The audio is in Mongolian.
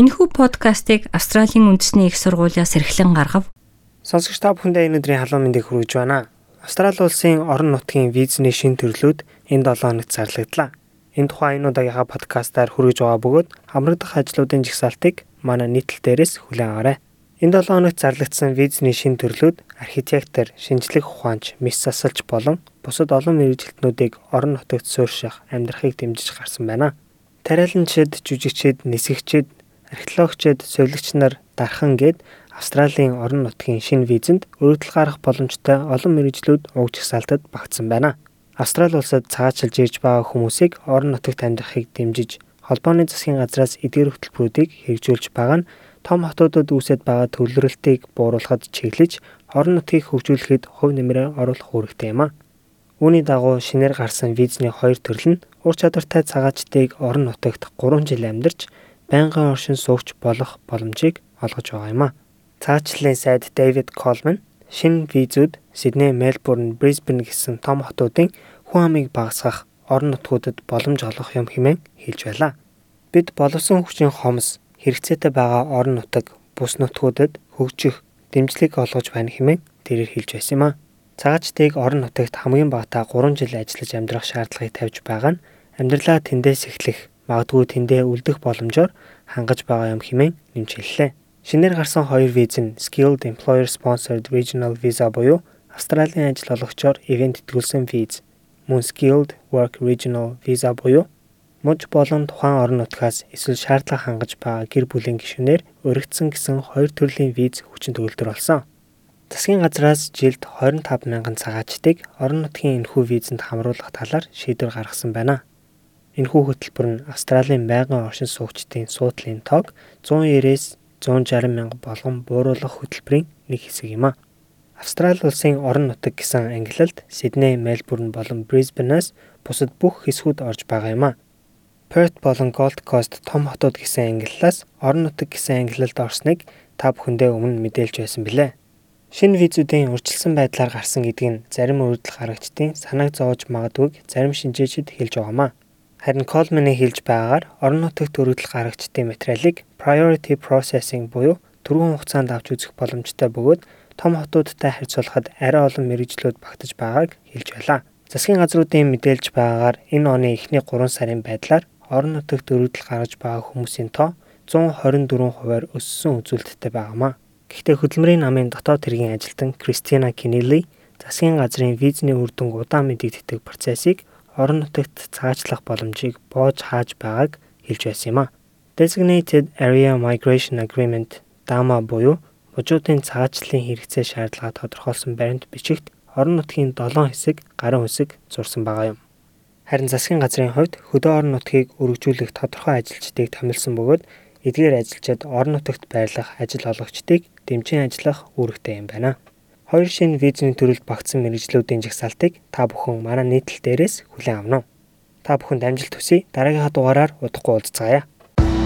Энэхүү подкастыг Австралийн үндэсний их сургуулиас эрхлэн гаргав. Сонсогч та бүхэндээ энэ өдрийн халуун мэндийг хүргэж байна. Австрали улсын орон нутгийн визний шин төрлүүд энэ 7 хоногт зарлагдлаа. Энэ тухайн айнуудаагийнхаа подкастаар хүргэж байгаа бөгөөд хамрагдах ажлуудын жагсаалтыг манай нийтлэл дээрээс хүлээн аваарай. Энэ 7 хоногт зарлагдсан визний шин төрлүүд архитектор, шинжлэх ухаанч, мис засалч болон бусад олон мэрэгжилтнүүдийг орон нутагт суурьших амьдрахыг дэмжиж гарсан байна. Тариаланчид, жүжигчид, нисгэгчид, археологчид, сувилагч нар дархан гээд Австралийн орон нутгийн шинэ визэнд өргөдөл гарах боломжтой олон мэрэгжлүүд уг жагсаалтад багтсан байна. Австрали улсад цагаачлж ирж байгаа хүмүүсийг орон нутагт амьдрахыг дэмжиж холбооны засгийн газраас эдгээр хөтөлбөрүүдийг хэрэгжүүлж байгаа нь том хотуудад үүсэт байгаа төвлөрөлтийг бууруулахад чиглэж орон нутгийг хөгжүүлэхэд хувь нэмрээ оруулах үүрэгтэй юм а. Үүний дагуу шинээр гарсан визний хоёр төрөл нь ур чадвартай цагаачдыг орон нутагт 3 жил амьдарч байнгын оршин суугч болох боломжийг олгож байгаа юм а. Цаачлалын сайд Дэвид Колман шинэ визүүд Сидней, Мельбурн, Брисбен гэсэн том хотуудын хүн амыг багасгах орон нутгуудад боломж олгох юм хэмээн хэлж байлаа. Бид боловсон хүчин хомс хэрэгцээтэй байгаа орон нутаг бус нутгуудад хөгжих дэмжлэг олгож байна хэмээн тэрээр хэлж байсан юм а. Цагаачдыг орон нутагт хамгийн багатаа 3 жил ажиллаж амьдрах шаардлагыг тавьж байгаа нь амьдралаа тэндээс эхлэх магадгүй тэндээ үлдэх боломжоор хангаж байгаа юм хэмээн нэмж хэллээ. Шинээр гарсан хоёр виз нь Skilled Employer Sponsored Regional Visa буюу Австралийн ажил олгогчоор ивент тэтгүүлсэн виз, мөн Skilled Work Regional Visa буюу муж болон тухайн орон нутгаас эсвэл шаардлага хангаж байгаа гэр бүлийн гишүүнээр өргөцсөн гэсэн хоёр төрлийн виз хүчин төгөлдөр болсон. Засгийн газраас жилд 25 мянган цагаачдыг орон нутгийн энэхүү визэнд хамруулах талаар шийдвэр гаргасан байна. Энэхүү хөтөлбөр нь Австралийн байнгын оршин суугчдын суудлын тоог 190-ээс 160 мянга болгон бууруулах хөтөлбөрийн нэг хэсэг юм а. Австрали улсын орон нутаг гэсэн ангилалд Сидней, Мельбурн болон Брисбенаас бусад бүх хэсгүүд орж байгаа юм а. Perth болон Gold Coast том хотууд гэсэн ангиллаас орон нутаг гэсэн ангилалд орсныг та бүхэндээ өмнө мэдээлж байсан билээ. Шинэ визүүдийн урьдчилсан байдлаар гарсан гэдэг нь зарим өргөдөл гарагчдын санааг зовж магадгүйг зарим шинжээчид хэлж байгаамаа. Харин Coleman-ы хэлж байгаагаар орон нутагт өргөдөл гаргагчдын материалыг priority processing буюу түрүүн хугацаанд авч үзэх боломжтой бөгөөд том хотуудтай харьцуулахад арай олон мэрэгжлүүд багтаж байгааг хэлж байлаа. Засгийн газруудын мэдээлж байгаагаар энэ оны эхний 3 сарын байдлаар орон нутагт өргөдөл гаргаж байгаа хүмүүсийн тоо 124 хувиар өссөн үзүүлэлттэй байгаамаа. Гэхдээ хөдөлмөрийн намын дотоод хэргийн ажилтан Кристина Кинели засгийн газрын визний үр дүнг удаан мэдэгддэг процессыг орон нутагт цаашлах боломжийг боож хааж байгааг хэлж байсан юм а. Designated Area Migration Agreement DAMA буюу мужуудын цаашлалын хэрэгцээ шаардлага тодорхойлсон баримт бичигт орон нутгийн 7 хэсэг гарын үсэг зурсан байгаа юм. Харин засгийн газрын хувьд хөдөө орон нутгийг өргөжүүлэх тодорхой ажилчдыг томилсон бөгөөд эдгээр ажилчид орон нутагт байрлах ажил олгогчдыг дэмжин ажиллах үүрэгтэй юм байна. Хоёр шинэ визний төрөлд багтсан мэрэгжлүүдийн жагсаалтыг та бүхэн манай нийтлэл дээрээс хүлээн авна? Та бүхэнд амжилт хүсье. Дараагийнхаа дугаараар удахгүй уулзцаая.